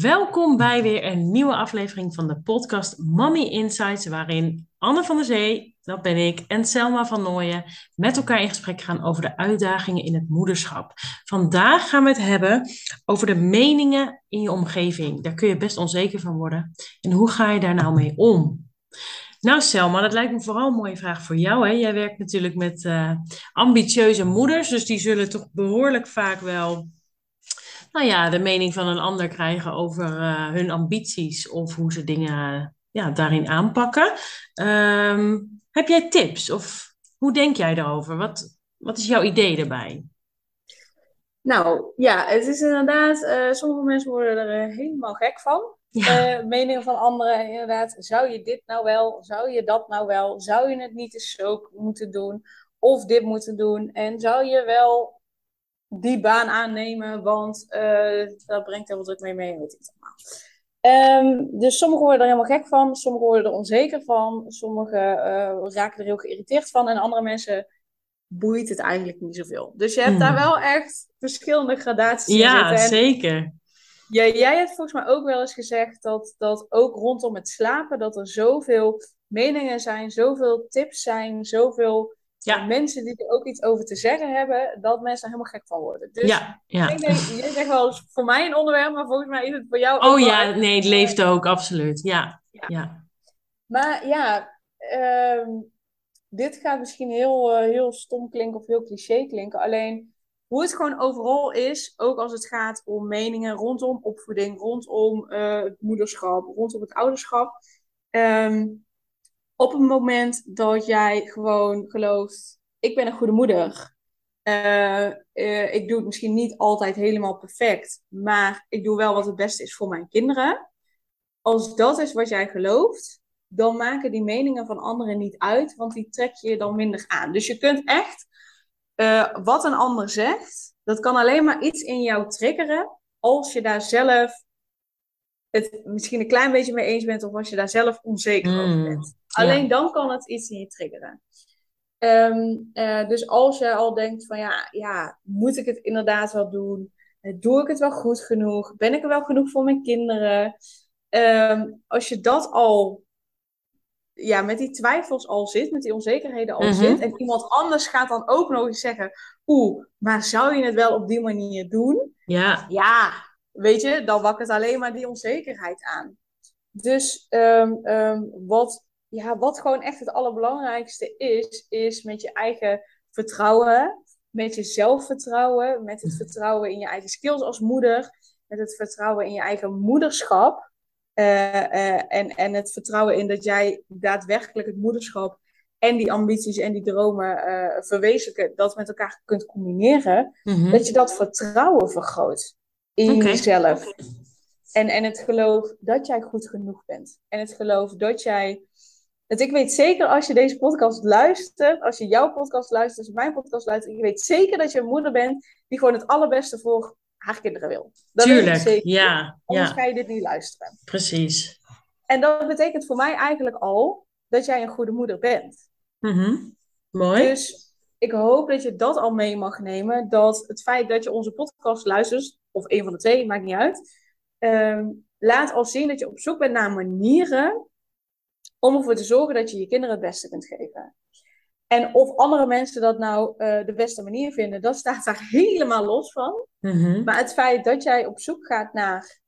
Welkom bij weer een nieuwe aflevering van de podcast Mommy Insights, waarin Anne van der Zee, dat ben ik, en Selma van Nooyen met elkaar in gesprek gaan over de uitdagingen in het moederschap. Vandaag gaan we het hebben over de meningen in je omgeving. Daar kun je best onzeker van worden. En hoe ga je daar nou mee om? Nou, Selma, dat lijkt me vooral een mooie vraag voor jou. Hè? Jij werkt natuurlijk met uh, ambitieuze moeders, dus die zullen toch behoorlijk vaak wel nou ja, de mening van een ander krijgen over uh, hun ambities of hoe ze dingen ja, daarin aanpakken. Um, heb jij tips of hoe denk jij daarover? Wat, wat is jouw idee daarbij? Nou ja, het is inderdaad, uh, sommige mensen worden er uh, helemaal gek van. Ja. Meningen van anderen, inderdaad. Zou je dit nou wel? Zou je dat nou wel? Zou je het niet eens zo moeten doen? Of dit moeten doen? En zou je wel die baan aannemen, want uh, dat brengt heel veel druk mee mee, weet ik allemaal. Um, dus sommigen worden er helemaal gek van, sommigen worden er onzeker van, sommigen uh, raken er heel geïrriteerd van en andere mensen boeit het eigenlijk niet zoveel. Dus je hebt hmm. daar wel echt verschillende gradaties in Ja, zitten. zeker. Ja, jij hebt volgens mij ook wel eens gezegd dat, dat ook rondom het slapen, dat er zoveel meningen zijn, zoveel tips zijn, zoveel ja. mensen die er ook iets over te zeggen hebben, dat mensen er helemaal gek van worden. Dus ja, ja. ik denk, je zegt wel voor mij een onderwerp, maar volgens mij is het voor jou ook Oh ja, nee, het leeft ook, absoluut. Ja, ja. ja. Maar ja, um, dit gaat misschien heel, uh, heel stom klinken of heel cliché klinken. Alleen hoe het gewoon overal is, ook als het gaat om meningen rondom opvoeding, rondom uh, het moederschap, rondom het ouderschap. Um, op het moment dat jij gewoon gelooft, ik ben een goede moeder. Uh, uh, ik doe het misschien niet altijd helemaal perfect, maar ik doe wel wat het beste is voor mijn kinderen. Als dat is wat jij gelooft, dan maken die meningen van anderen niet uit, want die trek je dan minder aan. Dus je kunt echt, uh, wat een ander zegt, dat kan alleen maar iets in jou triggeren als je daar zelf het misschien een klein beetje mee eens bent of als je daar zelf onzeker mm. over bent. Alleen dan kan het iets in je triggeren. Um, uh, dus als je al denkt van ja, ja, moet ik het inderdaad wel doen? Doe ik het wel goed genoeg? Ben ik er wel genoeg voor mijn kinderen? Um, als je dat al, ja, met die twijfels al zit, met die onzekerheden al mm -hmm. zit, en iemand anders gaat dan ook nog eens zeggen, oeh, maar zou je het wel op die manier doen? Ja. Ja, weet je, dan wakkert alleen maar die onzekerheid aan. Dus um, um, wat, ja, wat gewoon echt het allerbelangrijkste is, is met je eigen vertrouwen, met je zelfvertrouwen, met het vertrouwen in je eigen skills als moeder, met het vertrouwen in je eigen moederschap. Uh, uh, en, en het vertrouwen in dat jij daadwerkelijk het moederschap en die ambities en die dromen uh, verwezenlijken, dat met elkaar kunt combineren, mm -hmm. dat je dat vertrouwen vergroot in okay. jezelf. En, en het geloof dat jij goed genoeg bent. En het geloof dat jij. Dat ik weet zeker als je deze podcast luistert, als je jouw podcast luistert, als je mijn podcast luistert, ik weet zeker dat je een moeder bent die gewoon het allerbeste voor haar kinderen wil. Dat Tuurlijk, zeker. ja. Anders ja. ga je dit niet luisteren. Precies. En dat betekent voor mij eigenlijk al dat jij een goede moeder bent. Mm -hmm. Mooi. Dus ik hoop dat je dat al mee mag nemen. Dat het feit dat je onze podcast luistert, of een van de twee, maakt niet uit. Um, laat al zien dat je op zoek bent naar manieren om ervoor te zorgen dat je je kinderen het beste kunt geven. En of andere mensen dat nou uh, de beste manier vinden, dat staat daar helemaal los van. Mm -hmm. Maar het feit dat jij op zoek gaat naar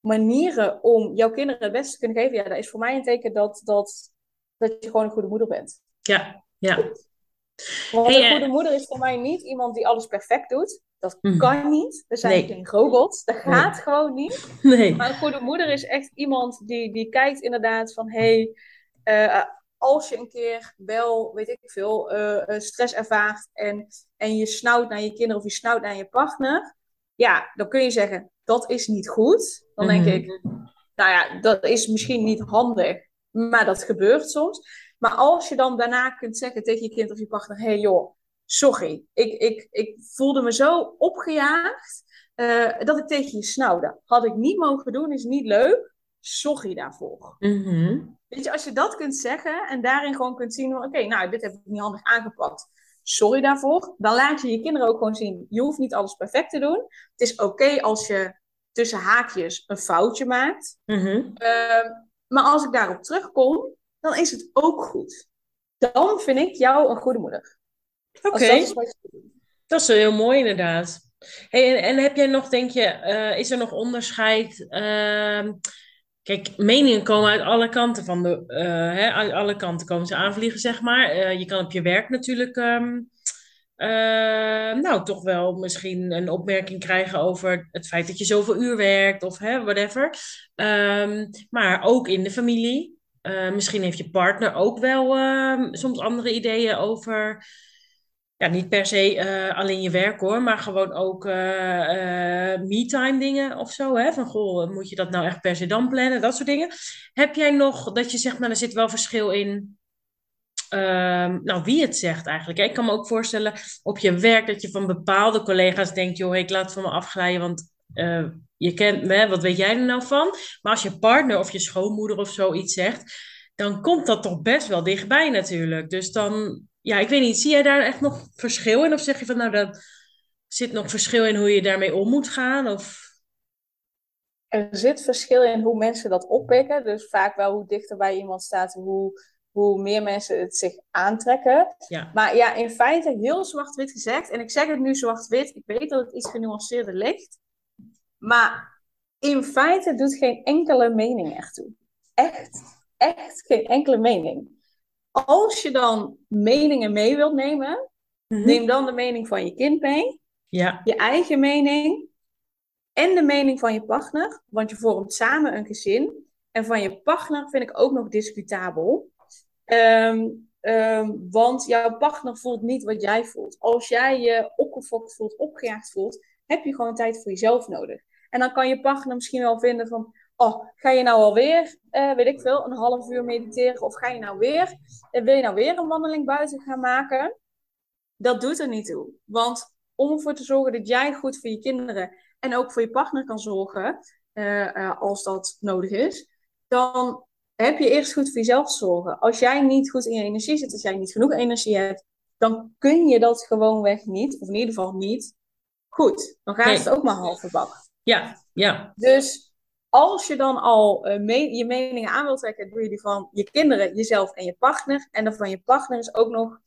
manieren om jouw kinderen het beste te kunnen geven, ja, dat is voor mij een teken dat, dat, dat je gewoon een goede moeder bent. Ja, ja. Want hey, een goede moeder is voor mij niet iemand die alles perfect doet. Dat mm. kan niet. We zijn nee. geen robots. Dat gaat nee. gewoon niet. Nee. Maar een goede moeder is echt iemand die, die kijkt inderdaad van... Hey, uh, als je een keer wel, weet ik veel, uh, stress ervaart... En, en je snauwt naar je kinderen of je snauwt naar je partner... Ja, dan kun je zeggen, dat is niet goed. Dan denk mm. ik, nou ja, dat is misschien niet handig. Maar dat gebeurt soms. Maar als je dan daarna kunt zeggen tegen je kind of je partner: hé hey joh, sorry, ik, ik, ik voelde me zo opgejaagd uh, dat ik tegen je snauwde. Had ik niet mogen doen, is niet leuk. Sorry daarvoor. Mm -hmm. Weet je, als je dat kunt zeggen en daarin gewoon kunt zien: oké, okay, nou, dit heb ik niet handig aangepakt. Sorry daarvoor. Dan laat je je kinderen ook gewoon zien: je hoeft niet alles perfect te doen. Het is oké okay als je tussen haakjes een foutje maakt. Mhm. Ehm, maar als ik daarop terugkom, dan is het ook goed. Dan vind ik jou een goede moeder. Oké, dat dat is heel mooi inderdaad. Hey, en, en heb jij nog, denk je, eh, is er nog onderscheid? Ehm, kijk, meningen komen uit alle kanten van de, eh, hè, uit alle kanten komen ze aanvliegen, zeg maar. Eh, je kan op je werk natuurlijk, ehm, eh, nou, toch wel misschien een opmerking krijgen over het feit dat je zoveel uur werkt of hè, whatever. Ehm, maar ook in de familie. Misschien heeft je partner ook wel soms andere ideeën over ja, niet per se eh, alleen je werk hoor, maar gewoon ook eh, me-time dingen of zo. Hè? Van goh, moet je dat nou echt per se dan plannen? Dat soort dingen. Heb jij nog dat je zegt, nou, er zit wel verschil in. ehm, nou, wie het zegt eigenlijk. Ik kan me ook voorstellen op je werk dat je van bepaalde collega's denkt, joh, ik laat het van me afglijden, want je kent wat weet jij er nou van? Maar als je partner of je schoonmoeder of zoiets zegt, dan komt dat toch best wel dichtbij natuurlijk. Dus dan, ja, ik weet niet, zie jij daar echt nog verschil in? Of zeg je van, nou, er zit nog verschil in hoe je daarmee om moet gaan? Of, Er zit verschil in hoe mensen dat oppikken. Dus vaak wel hoe dichter bij iemand staat, hoe, hoe meer mensen het zich aantrekken. ja, Maar ja, in feite heel zwart-wit gezegd. En ik zeg het nu zwart-wit. Ik weet dat het iets genuanceerder ligt. Maar in feite doet geen enkele mening ertoe. Echt, echt geen enkele mening. Als je dan meningen mee wilt nemen, Mhm. neem dan de mening van je kind mee, ja, je eigen mening en de mening van je partner. Want je vormt samen een gezin. En van je partner vind ik ook nog discutabel. Ehm, ehm, want jouw partner voelt niet wat jij voelt. Als jij je opgefokt voelt, opgejaagd voelt, heb je gewoon tijd voor jezelf nodig. En dan kan je partner misschien wel vinden van, oh, ga je nou alweer, eh, weet ik veel, een half uur mediteren? Of ga je nou weer, eh, wil je nou weer een wandeling buiten gaan maken? Dat doet er niet toe. Want om ervoor te zorgen dat jij goed voor je kinderen en ook voor je partner kan zorgen, eh, als dat nodig is, dan heb je eerst goed voor jezelf te zorgen. Als jij niet goed in je energie zit, als jij niet genoeg energie hebt, dan kun je dat gewoonweg niet, of in ieder geval niet, goed. Dan gaat Nee. het ook maar halve bak. ja, ja, Dus als je dan al eh, me- je meningen aan wilt trekken, doe je die van je kinderen, jezelf en je partner. En dan van je partner is ook nog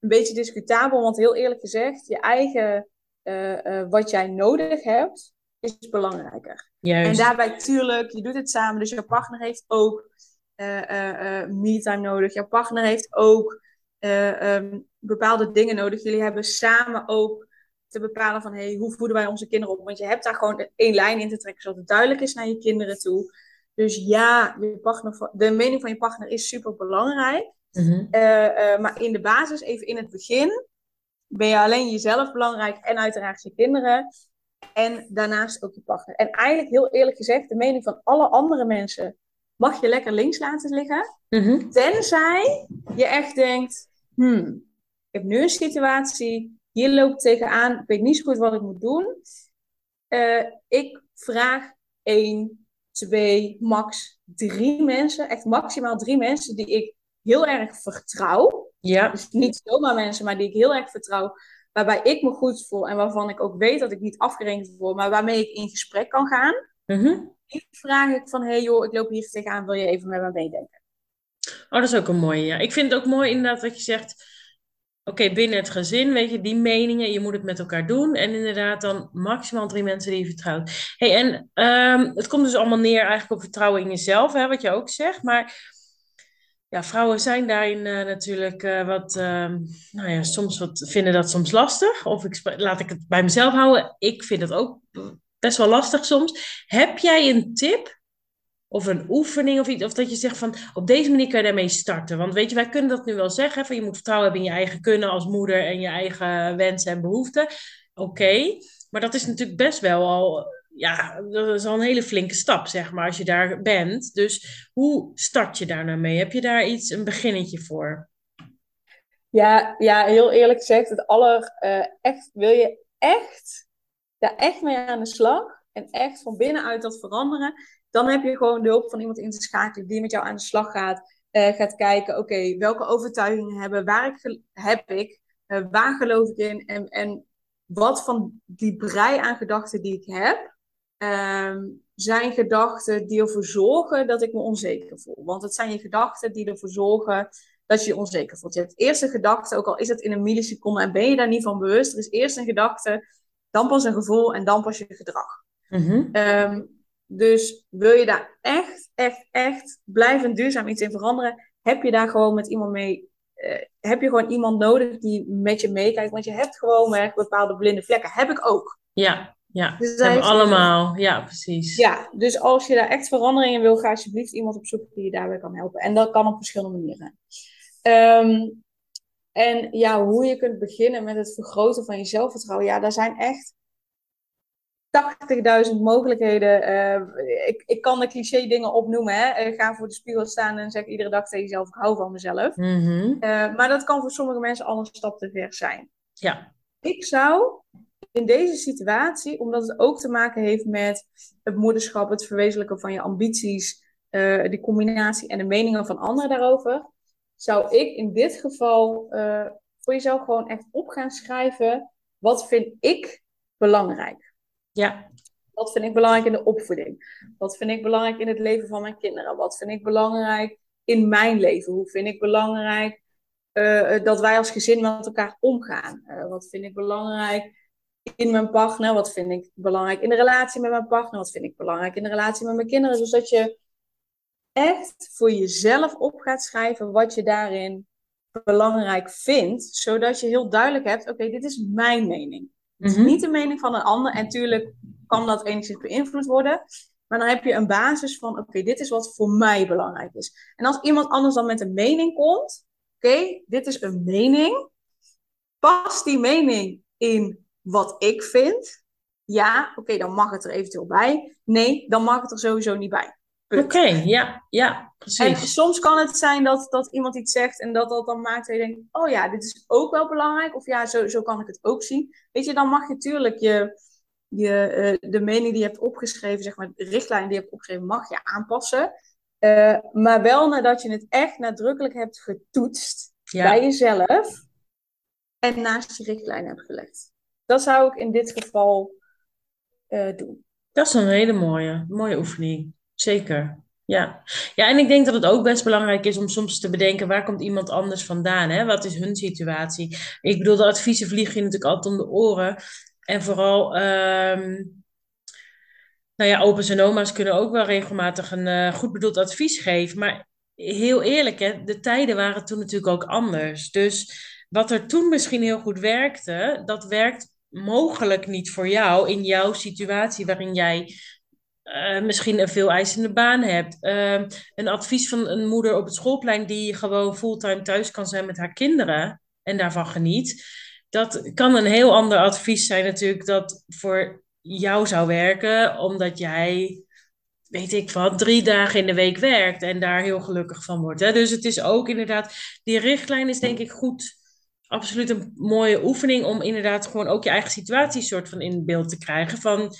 een beetje discutabel, want heel eerlijk gezegd, je eigen, eh, eh, wat jij nodig hebt, is belangrijker. En juist. daarbij, tuurlijk, je doet het samen. Dus je partner heeft ook me-time nodig. Je partner heeft ook eh, ehm, bepaalde dingen nodig. Jullie hebben samen ook te bepalen van... Hey, hoe voeden wij onze kinderen op? Want je hebt daar gewoon één lijn in te trekken... zodat het duidelijk is naar je kinderen toe. Dus ja, je partner, de mening van je partner is super belangrijk. Mhm. maar in de basis, even in het begin... ben je alleen jezelf belangrijk en uiteraard je kinderen... En daarnaast ook je partner. En eigenlijk heel eerlijk gezegd, de mening van alle andere mensen mag je lekker links laten liggen. Mhm. Tenzij je echt denkt, hmm, ik heb nu een situatie, hier loop ik tegenaan, ik weet niet zo goed wat ik moet doen. Eh, ik vraag één, twee, max drie mensen, echt maximaal drie mensen die ik heel erg vertrouw. Ja, Dus niet zomaar mensen, maar die ik heel erg vertrouw. Waarbij ik me goed voel en waarvan ik ook weet dat ik niet afgerekend word, maar waarmee ik in gesprek kan gaan. Mhm. Die vraag ik van, hé hey joh, ik loop hier tegenaan, wil je even met me meedenken? Oh, dat is ook een mooie, ja. Ik vind het ook mooi inderdaad wat je zegt. Oké, binnen het gezin, weet je, die meningen, je moet het met elkaar doen. En inderdaad dan maximaal drie mensen die je vertrouwt. hey, en ehm, het komt dus allemaal neer eigenlijk op vertrouwen in jezelf, hè, wat je ook zegt. Maar ja, vrouwen zijn daarin eh, natuurlijk eh, wat, ehm, nou ja, soms wat, vinden dat soms lastig. Of ik, laat ik het bij mezelf houden. Ik vind het ook best wel lastig soms. Heb jij een tip of een oefening of iets, of dat je zegt van op deze manier kan je daarmee starten. Want weet je, wij kunnen dat nu wel zeggen, van je moet vertrouwen hebben in je eigen kunnen als moeder en je eigen wensen en behoeften. Oké, maar dat is natuurlijk best wel al, ja, dat is al een hele flinke stap, zeg maar, als je daar bent. Dus hoe start je daar nou mee? Heb je daar iets, een beginnetje voor? Ja, ja, heel eerlijk gezegd, het aller, eh, echt, wil je echt daar echt mee aan de slag en echt van binnenuit dat veranderen, dan heb je gewoon de hulp van iemand in te schakelen die met jou aan de slag gaat. eh, gaat kijken, oké, welke overtuigingen hebben, waar ik, heb ik, eh, waar geloof ik in en, en wat van die brei aan gedachten die ik heb, ehm, zijn gedachten die ervoor zorgen dat ik me onzeker voel. Want het zijn je gedachten die ervoor zorgen dat je je onzeker voelt. Je hebt eerst een gedachte, ook al is het in een milliseconde en ben je daar niet van bewust. Er is eerst een gedachte, dan pas een gevoel en dan pas je gedrag. Mhm. Ehm, dus wil je daar echt, echt, echt blijvend duurzaam iets in veranderen, heb je daar gewoon met iemand mee, eh, heb je gewoon iemand nodig die met je meekijkt. Want je hebt gewoon bepaalde blinde vlekken. Heb ik ook. Ja, ja. Dus hebben we allemaal. Ja, precies. Ja, dus als je daar echt verandering in wil, ga alsjeblieft iemand opzoeken die je daarbij kan helpen. En dat kan op verschillende manieren. Ehm, en ja, hoe je kunt beginnen met het vergroten van je zelfvertrouwen. Ja, daar zijn echt 80.000 mogelijkheden. Eh, ik, ik kan de cliché dingen opnoemen. Hè? Eh, ga voor de spiegel staan en zeg iedere dag tegen jezelf, ik hou van mezelf. Mhm. Eh, maar dat kan voor sommige mensen al een stap te ver zijn. Ja. Ik zou in deze situatie, omdat het ook te maken heeft met het moederschap, het verwezenlijken van je ambities, die combinatie en de meningen van anderen daarover, zou ik in dit geval voor jezelf gewoon echt op gaan schrijven. Wat vind ik belangrijk? Ja. Wat vind ik belangrijk in de opvoeding? Wat vind ik belangrijk in het leven van mijn kinderen? Wat vind ik belangrijk in mijn leven? Hoe vind ik belangrijk eh, dat wij als gezin met elkaar omgaan? Eh, wat vind ik belangrijk in mijn partner? Wat vind ik belangrijk in de relatie met mijn partner? Wat vind ik belangrijk in de relatie met mijn kinderen? Dus dat je echt voor jezelf op gaat schrijven wat je daarin belangrijk vindt, zodat je heel duidelijk hebt: oké, dit is mijn mening. Het is Mhm. niet de mening van een ander. En tuurlijk kan dat enigszins beïnvloed worden. Maar dan heb je een basis van, oké, dit is wat voor mij belangrijk is. En als iemand anders dan met een mening komt, oké, dit is een mening. Past die mening in wat ik vind? Ja, oké, dan mag het er eventueel bij. Nee, dan mag het er sowieso niet bij. Oké, ja, ja, En precies. soms kan het zijn dat, dat iemand iets zegt en dat dat dan maakt dat je denkt, oh ja, dit is ook wel belangrijk. Of ja, zo, zo kan ik het ook zien. Weet je, dan mag je natuurlijk je, je, eh, de mening die je hebt opgeschreven, zeg maar, de richtlijn die je hebt opgeschreven, mag je aanpassen. Eh, maar wel nadat je het echt nadrukkelijk hebt getoetst Ja. bij jezelf en naast je richtlijn hebt gelegd. Dat zou ik in dit geval eh, doen. Dat is een hele mooie, mooie oefening. Zeker. Ja. Ja, en ik denk dat het ook best belangrijk is om soms te bedenken waar komt iemand anders vandaan, hè? Wat is hun situatie? Ik bedoel, de adviezen vliegen je natuurlijk altijd om de oren. En vooral, ehm, nou ja, opa's en oma's kunnen ook wel regelmatig een eh, goed bedoeld advies geven. Maar heel eerlijk, hè, de tijden waren toen natuurlijk ook anders. Dus wat er toen misschien heel goed werkte, dat werkt mogelijk niet voor jou in jouw situatie waarin jij eh, misschien een veel eisende baan hebt. Ehm, een advies van een moeder op het schoolplein die gewoon fulltime thuis kan zijn met haar kinderen en daarvan geniet. Dat kan een heel ander advies zijn natuurlijk dat voor jou zou werken, omdat jij, weet ik wat, drie dagen in de week werkt en daar heel gelukkig van wordt. Hè? Dus het is ook inderdaad, die richtlijn is denk ik goed absoluut een mooie oefening om inderdaad gewoon ook je eigen situatie soort van in beeld te krijgen. Van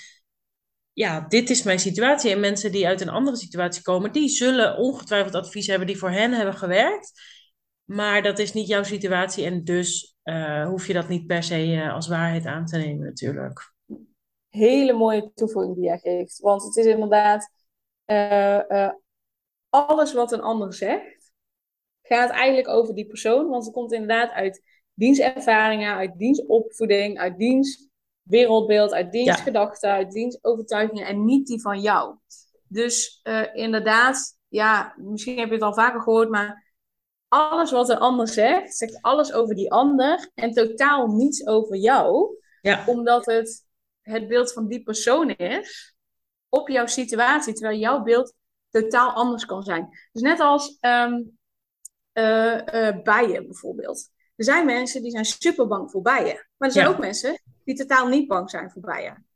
ja, dit is mijn situatie. En mensen die uit een andere situatie komen, die zullen ongetwijfeld advies hebben die voor hen hebben gewerkt. Maar dat is niet jouw situatie en dus eh, hoef je dat niet per se eh, als waarheid aan te nemen natuurlijk. hele mooie toevoeging die jij geeft. Want het is inderdaad eh, alles wat een ander zegt, gaat eigenlijk over die persoon. Want het komt inderdaad uit dienstervaringen, uit dienstopvoeding, uit dienstwereldbeeld, uit dienstgedachten, uit dienstovertuigingen en niet die van jou. Dus eh, inderdaad, ja, misschien heb je het al vaker gehoord, maar alles wat een ander zegt, zegt alles over die ander en totaal niets over jou. Ja, Omdat het het beeld van die persoon is op jouw situatie, terwijl jouw beeld totaal anders kan zijn. Dus net als ehm, eh, eh, bijen bijvoorbeeld. Er zijn mensen die zijn super bang voor bijen, maar er zijn Ja. ook mensen die totaal niet bang zijn voor bijen.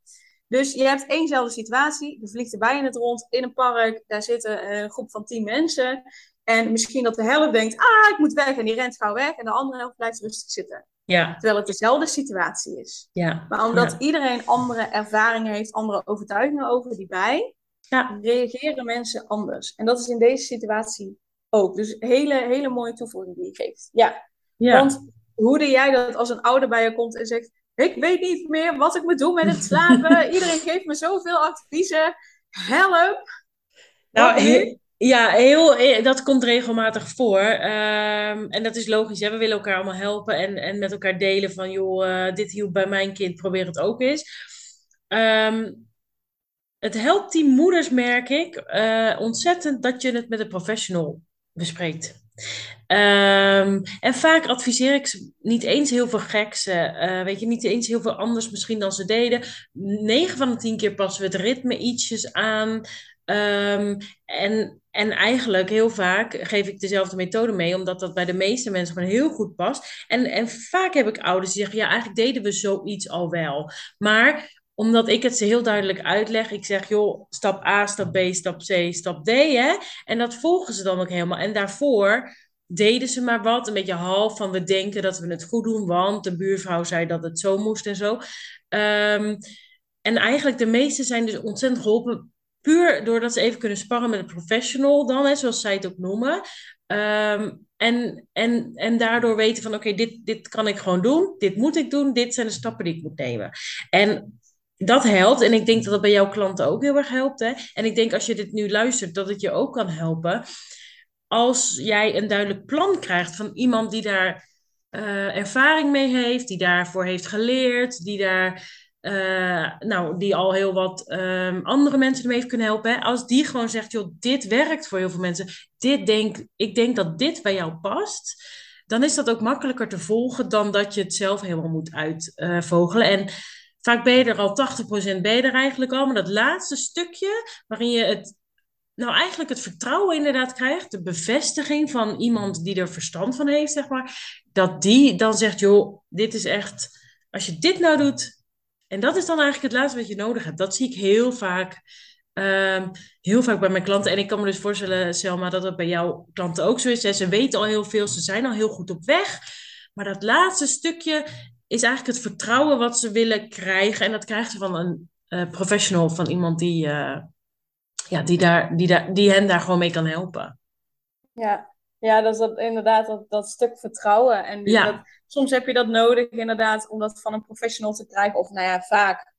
Dus je hebt éénzelfde situatie, er vliegt een bij in het rond in een park, daar zitten een groep van tien mensen. En misschien dat de helft denkt, ah, ik moet weg, en die rent gauw weg. En de andere helft blijft rustig zitten. ja, Terwijl het dezelfde situatie is. ja. Maar omdat Ja. iedereen andere ervaringen heeft, andere overtuigingen over die bij, Ja. reageren mensen anders. En dat is in deze situatie ook. Dus hele, hele mooie toevoeging die je geeft. Ja, want hoe doe jij dat als een ouder bij je komt en zegt, ik weet niet meer wat ik moet doen met het slapen. Iedereen geeft me zoveel adviezen. Help! Nou, ja, heel, eh, dat komt regelmatig voor. Ehm, en dat is logisch. Hè? We willen elkaar allemaal helpen en, en met elkaar delen van... joh, uh, dit hielp bij mijn kind, probeer het ook eens. Ehm, het helpt die moeders, merk ik, uh, ontzettend dat je het met een professional bespreekt. Um, en vaak adviseer ik ze niet eens heel veel geks. Uh, weet je, niet eens heel veel anders misschien dan ze deden. 9 van de 10 keer passen we het ritme ietsjes aan. Um, en, en eigenlijk heel vaak geef ik dezelfde methode mee, omdat dat bij de meeste mensen gewoon heel goed past. En, en vaak heb ik ouders die zeggen: ja, eigenlijk deden we zoiets al wel. Maar omdat ik het ze heel duidelijk uitleg. Ik zeg, joh, stap A, stap B, stap C, stap D. Hè? En dat volgen ze dan ook helemaal. En daarvoor deden ze maar wat. Een beetje half van we denken dat we het goed doen, want de buurvrouw zei dat het zo moest en zo. Um, en eigenlijk de meeste zijn dus ontzettend geholpen. Puur doordat ze even kunnen sparren met een professional dan, hè, zoals zij het ook noemen. Um, en, en, en daardoor weten van oké, dit, dit kan ik gewoon doen. Dit moet ik doen. Dit zijn de stappen die ik moet nemen. En dat helpt. En ik denk dat dat bij jouw klanten ook heel erg helpt. Hè? En ik denk als je dit nu luistert, dat het je ook kan helpen. Als jij een duidelijk plan krijgt van iemand die daar uh, ervaring mee heeft, die daarvoor heeft geleerd, die daar. Uh, nou, die al heel wat um, andere mensen ermee heeft kunnen helpen. Als die gewoon zegt, joh, dit werkt voor heel veel mensen. Dit denk, ik denk dat dit bij jou past. Dan is dat ook makkelijker te volgen dan dat je het zelf helemaal moet uitvogelen. En Vaak ben er al 80% ben er eigenlijk al. Maar dat laatste stukje waarin je het, nou eigenlijk het vertrouwen inderdaad krijgt. De bevestiging van iemand die er verstand van heeft, zeg maar. Dat die dan zegt, joh, dit is echt, als je dit nou doet. En dat is dan eigenlijk het laatste wat je nodig hebt. Dat zie ik heel vaak. Um, heel vaak bij mijn klanten. En ik kan me dus voorstellen, Selma, dat dat bij jouw klanten ook zo is. Ze weten al heel veel, ze zijn al heel goed op weg. Maar dat laatste stukje, is eigenlijk het vertrouwen wat ze willen krijgen. En dat krijgen ze van een uh, professional, van iemand die, uh, ja, die, daar, die, daar, die hen daar gewoon mee kan helpen. Ja, ja dat is dat, inderdaad dat, dat stuk vertrouwen. En ja. dat, soms heb je dat nodig inderdaad om dat van een professional te krijgen. Of nou ja, vaak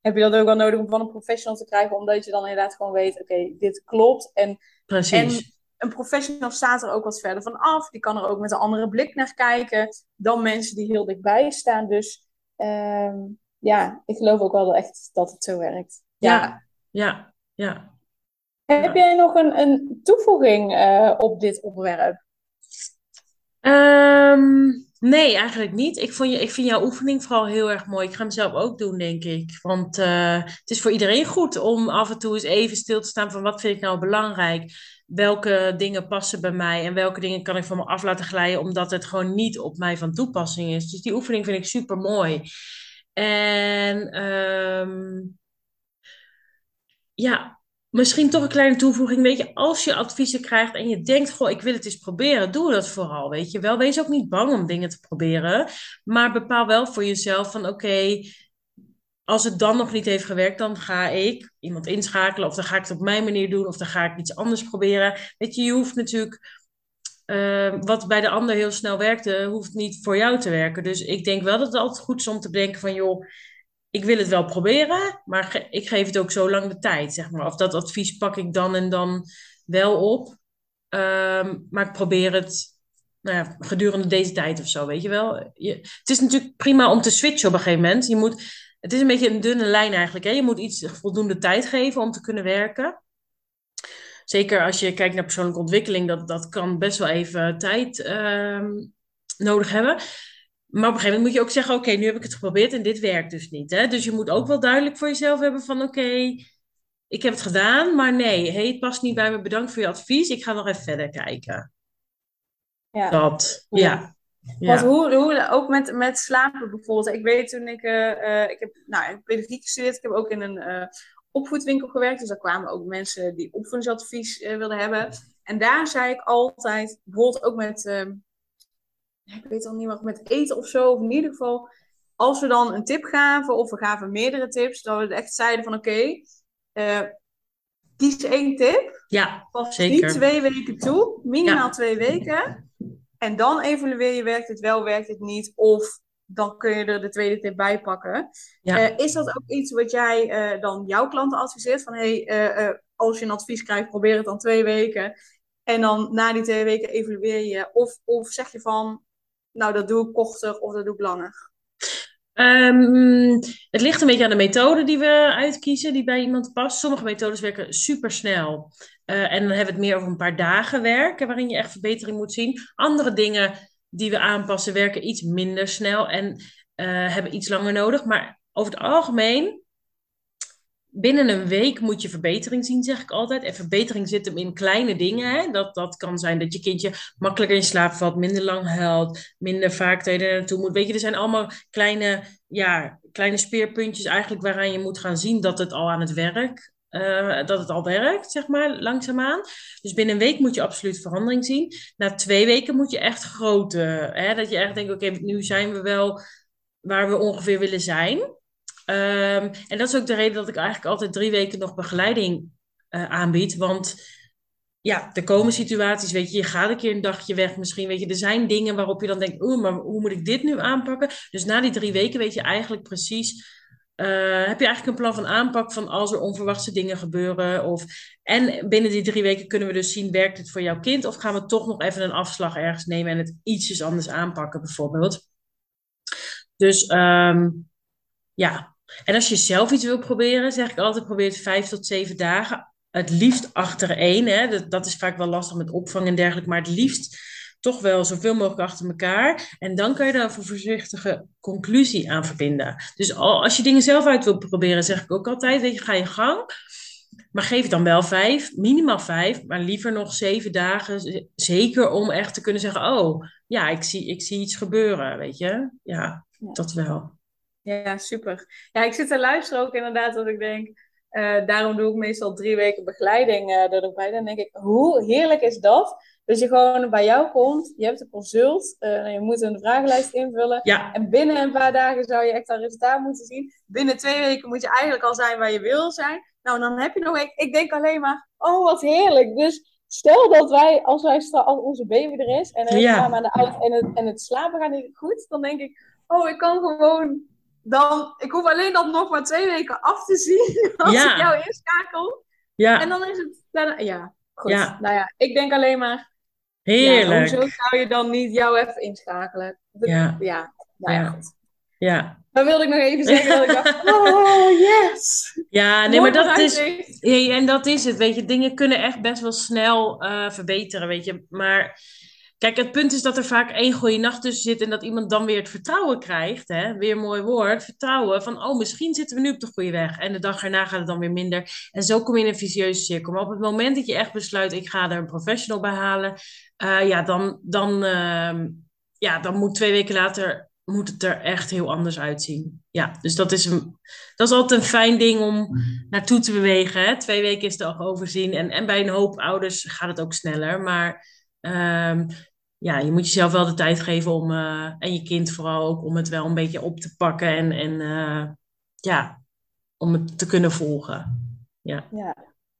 heb je dat ook wel nodig om van een professional te krijgen. Omdat je dan inderdaad gewoon weet, oké, dit klopt. En, Precies. En, een professional staat er ook wat verder van af. Die kan er ook met een andere blik naar kijken dan mensen die heel dichtbij staan. Dus uh, ja, ik geloof ook wel echt dat het zo werkt. Ja, ja, ja. ja. Heb jij nog een, een toevoeging uh, op dit onderwerp? Um, nee, eigenlijk niet. Ik, vond je, ik vind jouw oefening vooral heel erg mooi. Ik ga hem zelf ook doen, denk ik. Want uh, het is voor iedereen goed om af en toe eens even stil te staan van wat vind ik nou belangrijk welke dingen passen bij mij en welke dingen kan ik van me af laten glijden, omdat het gewoon niet op mij van toepassing is. Dus die oefening vind ik super mooi. En um, ja, misschien toch een kleine toevoeging. Weet je, als je adviezen krijgt en je denkt, goh, ik wil het eens proberen, doe dat vooral. Weet je wel, wees ook niet bang om dingen te proberen, maar bepaal wel voor jezelf van, oké als het dan nog niet heeft gewerkt, dan ga ik iemand inschakelen. Of dan ga ik het op mijn manier doen. Of dan ga ik iets anders proberen. Weet je, je hoeft natuurlijk. Uh, wat bij de ander heel snel werkte, hoeft niet voor jou te werken. Dus ik denk wel dat het altijd goed is om te bedenken van joh, ik wil het wel proberen, maar ik geef het ook zo lang de tijd, zeg maar. Of dat advies pak ik dan en dan wel op. Um, maar ik probeer het nou ja, gedurende deze tijd of zo, weet je wel. Je, het is natuurlijk prima om te switchen op een gegeven moment. Je moet het is een beetje een dunne lijn eigenlijk. Hè? Je moet iets voldoende tijd geven om te kunnen werken. Zeker als je kijkt naar persoonlijke ontwikkeling, dat, dat kan best wel even tijd uh, nodig hebben. Maar op een gegeven moment moet je ook zeggen: Oké, nu heb ik het geprobeerd en dit werkt dus niet. Hè? Dus je moet ook wel duidelijk voor jezelf hebben: van oké, ik heb het gedaan, maar nee, hey, het past niet bij me. Bedankt voor je advies. Ik ga nog even verder kijken. Ja. Dat, ja. Want hoe, hoe, ook met, met slapen bijvoorbeeld. Ik weet toen ik, uh, ik heb nou, pedagogiek gestudeerd, ik heb ook in een uh, opvoedwinkel gewerkt. Dus daar kwamen ook mensen die opvoedingsadvies uh, wilden hebben. En daar zei ik altijd, bijvoorbeeld ook met, ehm, ik weet al niet meer, met eten of zo. Of in ieder geval, als we dan een tip gaven, of we gaven meerdere tips, dat we echt zeiden van oké, okay, kies één tip. Ja, Pas zeker. die twee weken toe, minimaal ja. twee weken. En dan evalueer je, werkt het wel, werkt het niet. Of dan kun je er de tweede tip bij pakken. Ja. is dat ook iets wat jij dan jouw klanten adviseert? Van hey, als je een advies krijgt, probeer het dan twee weken. En dan na die twee weken evalueer je. Of, of zeg je van, nou dat doe ik korter of dat doe ik langer. Um, het ligt een beetje aan de methode die we uitkiezen, die bij iemand past. Sommige methodes werken super snel. Uh, en dan hebben we het meer over een paar dagen werken, waarin je echt verbetering moet zien. Andere dingen die we aanpassen werken iets minder snel en uh, hebben iets langer nodig. Maar over het algemeen binnen een week moet je verbetering zien, zeg ik altijd. En verbetering zit hem in kleine dingen. Hè? Dat, dat kan zijn dat je kindje makkelijker in slaap valt, minder lang huilt, minder vaak er naartoe moet. Weet je, er zijn allemaal kleine, ja, kleine speerpuntjes eigenlijk waaraan je moet gaan zien dat het al aan het werk uh, dat het al werkt, zeg maar, langzaamaan. Dus binnen een week moet je absoluut verandering zien. Na twee weken moet je echt grote, hè, dat je echt denkt, oké, nu zijn we wel waar we ongeveer willen zijn. Um, en dat is ook de reden dat ik eigenlijk altijd drie weken nog begeleiding uh, aanbied. Want ja, er komen situaties, weet je, je gaat een keer een dagje weg misschien, weet je, er zijn dingen waarop je dan denkt, oeh, maar hoe moet ik dit nu aanpakken? Dus na die drie weken weet je eigenlijk precies, uh, heb je eigenlijk een plan van aanpak van als er onverwachte dingen gebeuren? Of, en binnen die drie weken kunnen we dus zien, werkt het voor jouw kind? Of gaan we toch nog even een afslag ergens nemen en het ietsjes anders aanpakken bijvoorbeeld? Dus um, ja, en als je zelf iets wil proberen, zeg ik altijd: probeer het vijf tot zeven dagen. Het liefst achter één. Hè. Dat, dat is vaak wel lastig met opvang en dergelijke, maar het liefst toch wel zoveel mogelijk achter elkaar. En dan kan je daar een voorzichtige conclusie aan verbinden. Dus als je dingen zelf uit wil proberen, zeg ik ook altijd: weet je, ga je gang. Maar geef het dan wel vijf, minimaal vijf, maar liever nog zeven dagen. Zeker om echt te kunnen zeggen: Oh, ja, ik zie, ik zie iets gebeuren. Weet je, ja, ja. dat wel. Ja, super. Ja, ik zit te luisteren ook inderdaad dat ik denk, uh, daarom doe ik meestal drie weken begeleiding uh, erbij. Dan denk ik, hoe heerlijk is dat? Dat je gewoon bij jou komt, je hebt een consult, uh, je moet een vragenlijst invullen. Ja. En binnen een paar dagen zou je echt dat resultaat moeten zien. Binnen twee weken moet je eigenlijk al zijn waar je wil zijn. Nou, dan heb je nog, ik, ik denk alleen maar, oh wat heerlijk. Dus stel dat wij, als wij als onze baby er is en er ja. aan de auto en het, en het slapen gaat niet goed, dan denk ik, oh ik kan gewoon dan, ik hoef alleen dan nog maar twee weken af te zien als ik jou inschakel. Ja. En dan is het, dan, ja, goed. Ja. Nou ja, ik denk alleen maar, Heerlijk. Ja, hoezo zou je dan niet jou even inschakelen? ja. Ja, nou ja, goed. Ja. Dan wilde ik nog even zeggen dat ik dacht, oh yes! Ja, nee, maar dat is, en dat is het, weet je. Dingen kunnen echt best wel snel uh, verbeteren, weet je. Maar Kijk, het punt is dat er vaak één goede nacht tussen zit en dat iemand dan weer het vertrouwen krijgt. Hè? Weer een mooi woord, vertrouwen. Van, oh, misschien zitten we nu op de goede weg. En de dag erna gaat het dan weer minder. En zo kom je in een vicieuze cirkel. Maar op het moment dat je echt besluit, ik ga er een professional bij halen. Uh, ja, dan, dan, uh, ja, dan moet twee weken later moet het er echt heel anders uitzien. Ja, dus dat is, een, dat is altijd een fijn ding om mhm. naartoe te bewegen. Hè? Twee weken is het al overzien. En, en bij een hoop ouders gaat het ook sneller. Maar Um, ja, je moet jezelf wel de tijd geven om, uh, en je kind vooral ook, om het wel een beetje op te pakken en, en uh, ja, om het te kunnen volgen. Ja. ja.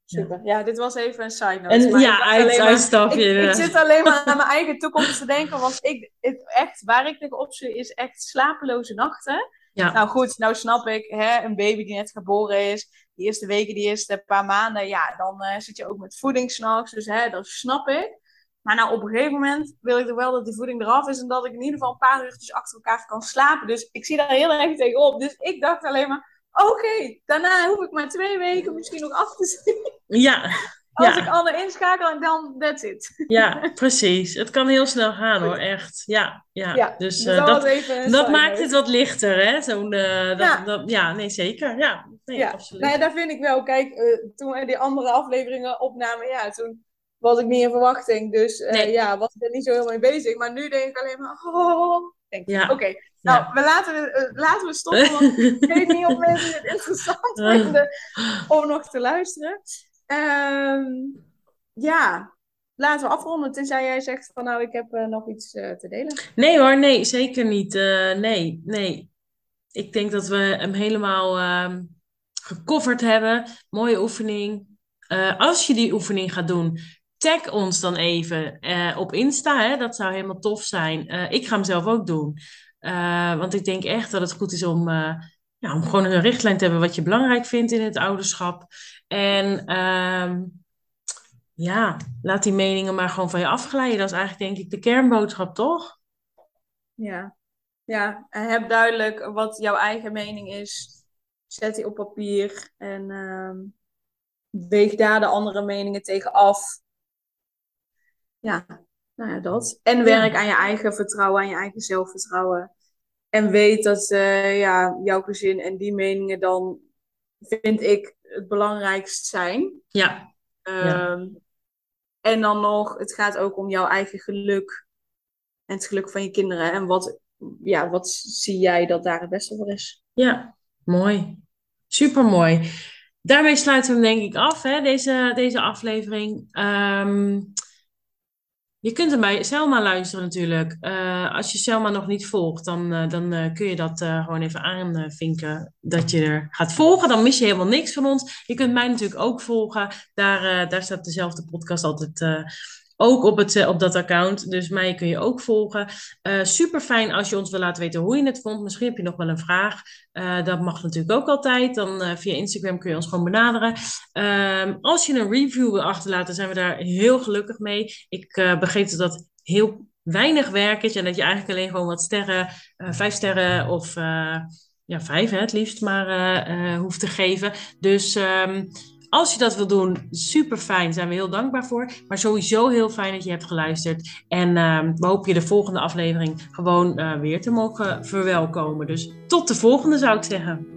Super. Ja, dit was even een side note. En, ja, uit, uitstapje. Ik, ik, zit alleen maar aan mijn eigen toekomst te denken. Want ik, het, echt, waar ik tegen zie is echt slapeloze nachten. Ja. Nou goed, nou snap ik, hè, een baby die net geboren is. Die eerste weken, die eerste paar maanden. Ja, dan uh, zit je ook met voeding s'nachts. Dus hè, dat snap ik. Maar nou, op een gegeven moment wil ik er wel dat die voeding eraf is en dat ik in ieder geval een paar uurtjes achter elkaar kan slapen. Dus ik zie daar heel erg tegenop. Dus ik dacht alleen maar, oké, daarna hoef ik maar twee weken misschien nog af te zien. Ja. Als ik alle inschakel en dan, that's it. Ja, precies. Het kan heel snel gaan hoor, echt. Ja, ja. ja dus, uh, dat, dat maakt het wat lichter, hè? Zo'n, uh, dat, ja. Dat, ja, nee, zeker. Ja, nee, absoluut. Nou daar vind ik wel. Kijk, uh, toen we die andere afleveringen opnamen, ja, toen was ik niet in verwachting. Dus uh, ja, was ik er niet zo heel mee bezig. Maar nu denk ik alleen maar, oh, denk ja. oké. Nou, we laten, we, uh, laten we stoppen, want ik weet niet of mensen het interessant vinden om nog te luisteren. Um, ja, laten we afronden, tenzij jij zegt van nou, ik heb uh, nog iets te delen. Nee hoor, nee, zeker niet. nee, nee. Ik denk dat we hem helemaal uh, gecoverd hebben. Mooie oefening. als je die oefening gaat doen, tag ons dan even uh, op Insta. Hè? Dat zou helemaal tof zijn. Uh, ik ga hem zelf ook doen. want ik denk echt dat het goed is om, ja, om gewoon een richtlijn te hebben wat je belangrijk vindt in het ouderschap. En ehm, ja, laat die meningen maar gewoon van je afglijden. Dat is eigenlijk denk ik de kernboodschap, toch? Ja, ja. heb duidelijk wat jouw eigen mening is. Zet die op papier en uh, weeg daar de andere meningen tegen af. Ja, nou ja, dat. En werk aan je eigen vertrouwen, aan je eigen zelfvertrouwen. En weet dat uh, ja, jouw gezin en die meningen dan, vind ik, het belangrijkst zijn. Ja. Ehm, en dan nog, het gaat ook om jouw eigen geluk en het geluk van je kinderen. En wat, ja, wat zie jij dat daar het beste voor is? Ja, mooi. Super mooi. Daarmee sluiten we hem denk ik af, hè, deze, deze aflevering. Um, je kunt hem bij Selma luisteren natuurlijk. Uh, als je Selma nog niet volgt, dan, uh, dan uh, kun je dat gewoon even aanvinken dat je er gaat volgen. Dan mis je helemaal niks van ons. Je kunt mij natuurlijk ook volgen. Daar, daar staat dezelfde podcast altijd ook op, het, eh, op dat account. Dus mij kun je ook volgen. Uh, super fijn als je ons wil laten weten hoe je het vond. Misschien heb je nog wel een vraag. Uh, dat mag natuurlijk ook altijd. Dan via Instagram kun je ons gewoon benaderen. Ehm, als je een review wil achterlaten, zijn we daar heel gelukkig mee. Ik begreep dat dat heel weinig werk is. En dat je eigenlijk alleen gewoon wat sterren, vijf sterren of ja, vijf hè, het liefst maar hoeft te geven. Dus um, als je dat wil doen, super fijn. Zijn we heel dankbaar voor. Maar sowieso heel fijn dat je hebt geluisterd. En uh, we hopen je de volgende aflevering gewoon uh, weer te mogen verwelkomen. Dus tot de volgende zou ik zeggen.